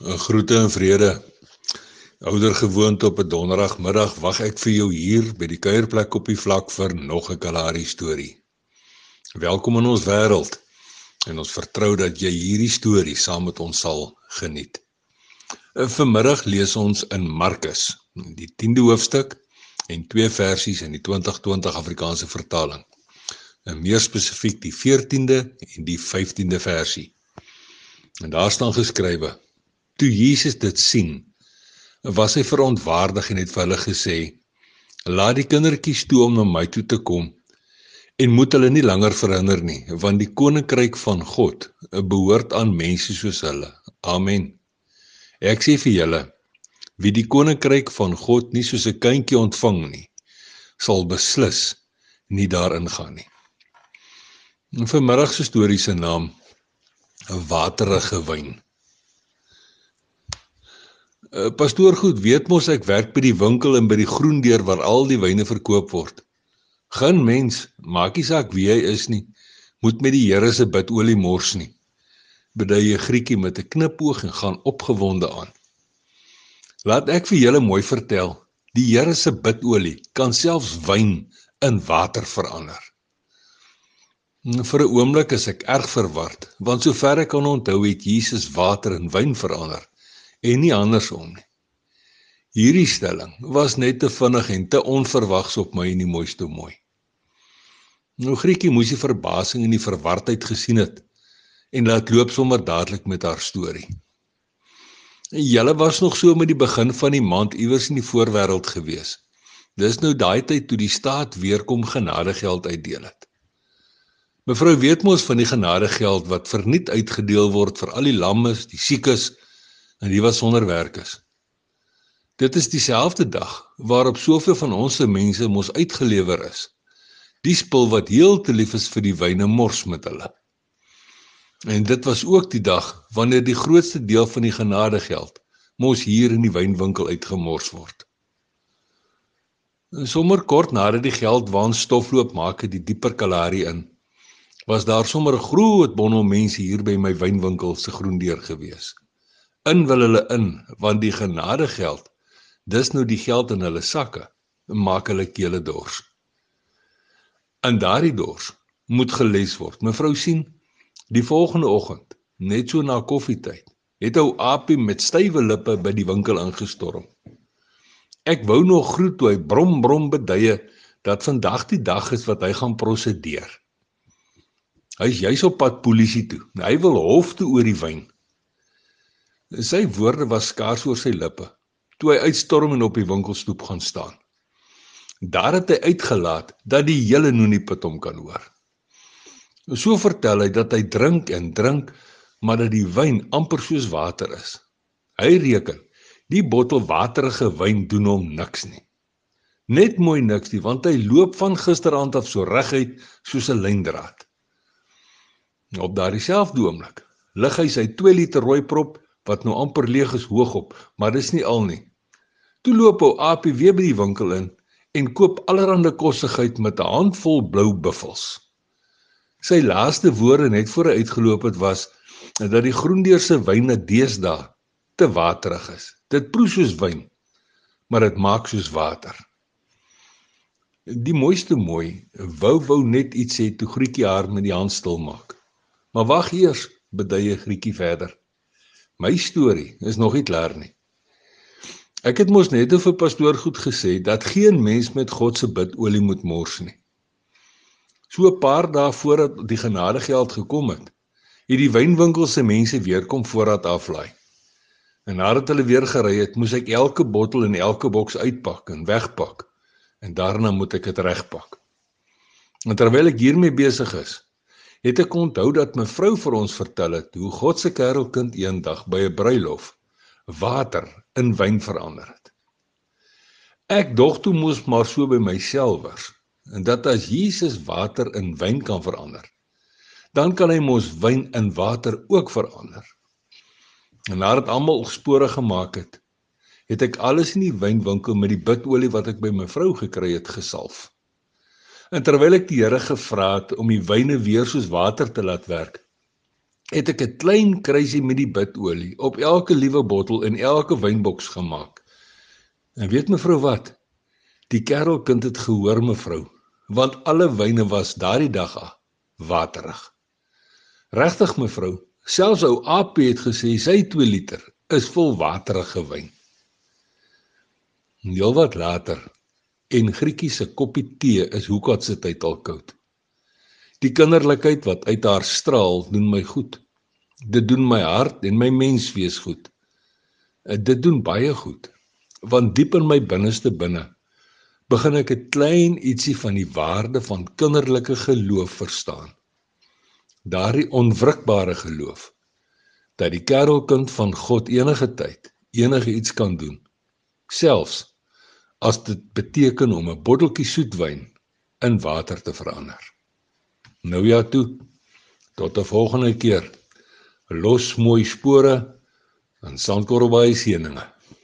'n Groete en vrede. Ouder gewoonte op 'n donderdagmiddag wag ek vir jou hier by die kuierplek op die vlak vir nog 'n Kalahari storie. Welkom in ons wêreld. En ons vertrou dat jy hierdie storie saam met ons sal geniet. Eh, vanmiddag lees ons in Markus, die 10de hoofstuk en twee versies in die 2020 Afrikaanse vertaling. En meer spesifiek die 14de en die 15de versie. En daar staan geskrywe: Toe Jesus dit sien, was hy verontwaardig en het vir hulle gesê: "Laat die kindertjies toe om na my toe te kom en moet hulle nie langer verhinder nie, want die koninkryk van God behoort aan mense soos hulle." Amen. Ek sê vir julle, wie die koninkryk van God nie soos 'n kindjie ontvang nie, sal beslis nie daarin gaan nie. En vanmiddag se storie se naam 'n waterige wyn. Uh, pastoor goed weet mos ek werk by die winkel en by die groendeur waar al die wyne verkoop word. Geen mens, maak nie saak wie hy is nie, moet met die Here se bidolie mors nie. Bedui 'n Griekie met 'n knipoog en gaan opgewonde aan. Laat ek vir julle mooi vertel, die Here se bidolie kan selfs wyn in water verander. Vir 'n oomblik is ek erg verward, want sover ek kan onthou het Jesus water in wyn verander en nie andersom nie. Hierdie stelling was net te vinnig en te onverwags op my en die mooiste mooi. Nou Griekie moes die verbasing en die verwardheid gesien het en laat loop sommer dadelik met haar storie. Julle was nog so met die begin van die maand iewers in die voorwêreld gewees. Dis nou daai tyd toe die staat weer kom genadegeld uitdeel het. Mevrou weet mos van die genadegeld wat verniet uitgedeel word vir al die lammes, die siekes, en die wat sonder werk is. Dit is dieselfde dag waarop soveel van ons se mense mos uitgelewer is. Die spul wat heel te lief is vir die wyne mors met hulle. En dit was ook die dag wanneer die grootste deel van die genadegeld mos hier in die wynwinkel uitgemors word. Sommer kort nadat die geld waan stofloop maak het die dieper Kalahari in, was daar sommer 'n groot bondel mense hier by my wynwinkel se groendeur gewees in wil hulle in want die genade geld dis nou die geld in hulle sakke maak hulle kele dors. In daardie dors moet geles word mevrou sien die volgende oggend net so na koffietyd het ou Apie met stywe lippe by die winkel ingestorm. Ek wou nog groet toe hy brom brom beduie dat vandag die dag is wat hy gaan prosedeer. Hy's juis op pad polisie toe. Hy wil hof toe oor die wyn Sy woorde was skaars oor sy lippe toe hy uitstorm en op die winkelstoep gaan staan. Daar het hy uitgelaat dat die hele Nonipit hom kan hoor. So vertel hy dat hy drink en drink, maar dat die wyn amper soos water is. Hy reken die bottel waterige wyn doen hom niks nie. Net mooi niks nie, want hy loop van gisteraand af so reguit soos 'n lyndraad. Op daardie selfde oomblik lig hy sy 2 liter rooi prop wat nou amper leeg is hoogop, maar dis nie al nie. Toe loop ou Apie weer by die winkel in en koop allerlei kossigheid met 'n handvol blou buffels. Sy laaste woorde net voor hy uitgeloop het was dat die groendeur se wyne deesdae te waterig is. Dit proe soos wyn, maar dit maak soos water. Die mooiste mooi wou wou net iets sê toe Grietjie haar met die hand stil maak. Maar wag eers, beduie Grietjie verder. My storie is nog nie klaar nie. Ek het mos net vir pastoor goed gesê dat geen mens met God se bidolie moet mors nie. So 'n paar dae voordat die genadegeld gekom het, het die wynwinkel se mense weer kom voorraad aflaai. En nadat hulle weer gery het, moes ek elke bottel en elke boks uitpak en wegpak en daarna moet ek dit regpak. En terwyl ek hiermee besig is, het ek onthou dat mevrou vir ons vertel het hoe God se kerelkind eendag by 'n bruilof water in wyn verander het. Ek dog toe moes maar so by myself was en dat as Jesus water in wyn kan verander, dan kan hy mos wyn in water ook verander. En nadat almal spore gemaak het, het ek alles in die wynwinkel met die bidolie wat ek by my vrou gekry het gesalf. En terwyl ek die Here gevra het om die wyne weer soos water te laat werk, het ek 'n klein kruisie met die bidolie op elke liewe bottel in elke wynboks gemaak. En weet mevrou wat? Die kerelkind het gehoor mevrou, want alle wyne was daardie dag waterig. Regtig mevrou, selfs ou AP het gesê sy 2 liter is vol waterige wyn. Heel wat later en Grietjie se koppie tee is hoekom se tyd al koud. Die kinderlikheid wat uit haar straal doen my goed. Dit doen my hart en my menswees goed. Eh, dit doen baie goed. Want diep in my binneste binne begin ek 'n klein ietsie van die waarde van kinderlike geloof verstaan. Daardie onwrikbare geloof dat die kerelkind van God enige tyd enige iets kan doen. Selfs as dit beteken om 'n botteltjie soetwyn in water te verander. Nou ja toe. Tot 'n volgende keer. Los mooi spore en sandkorrelbaai seëninge.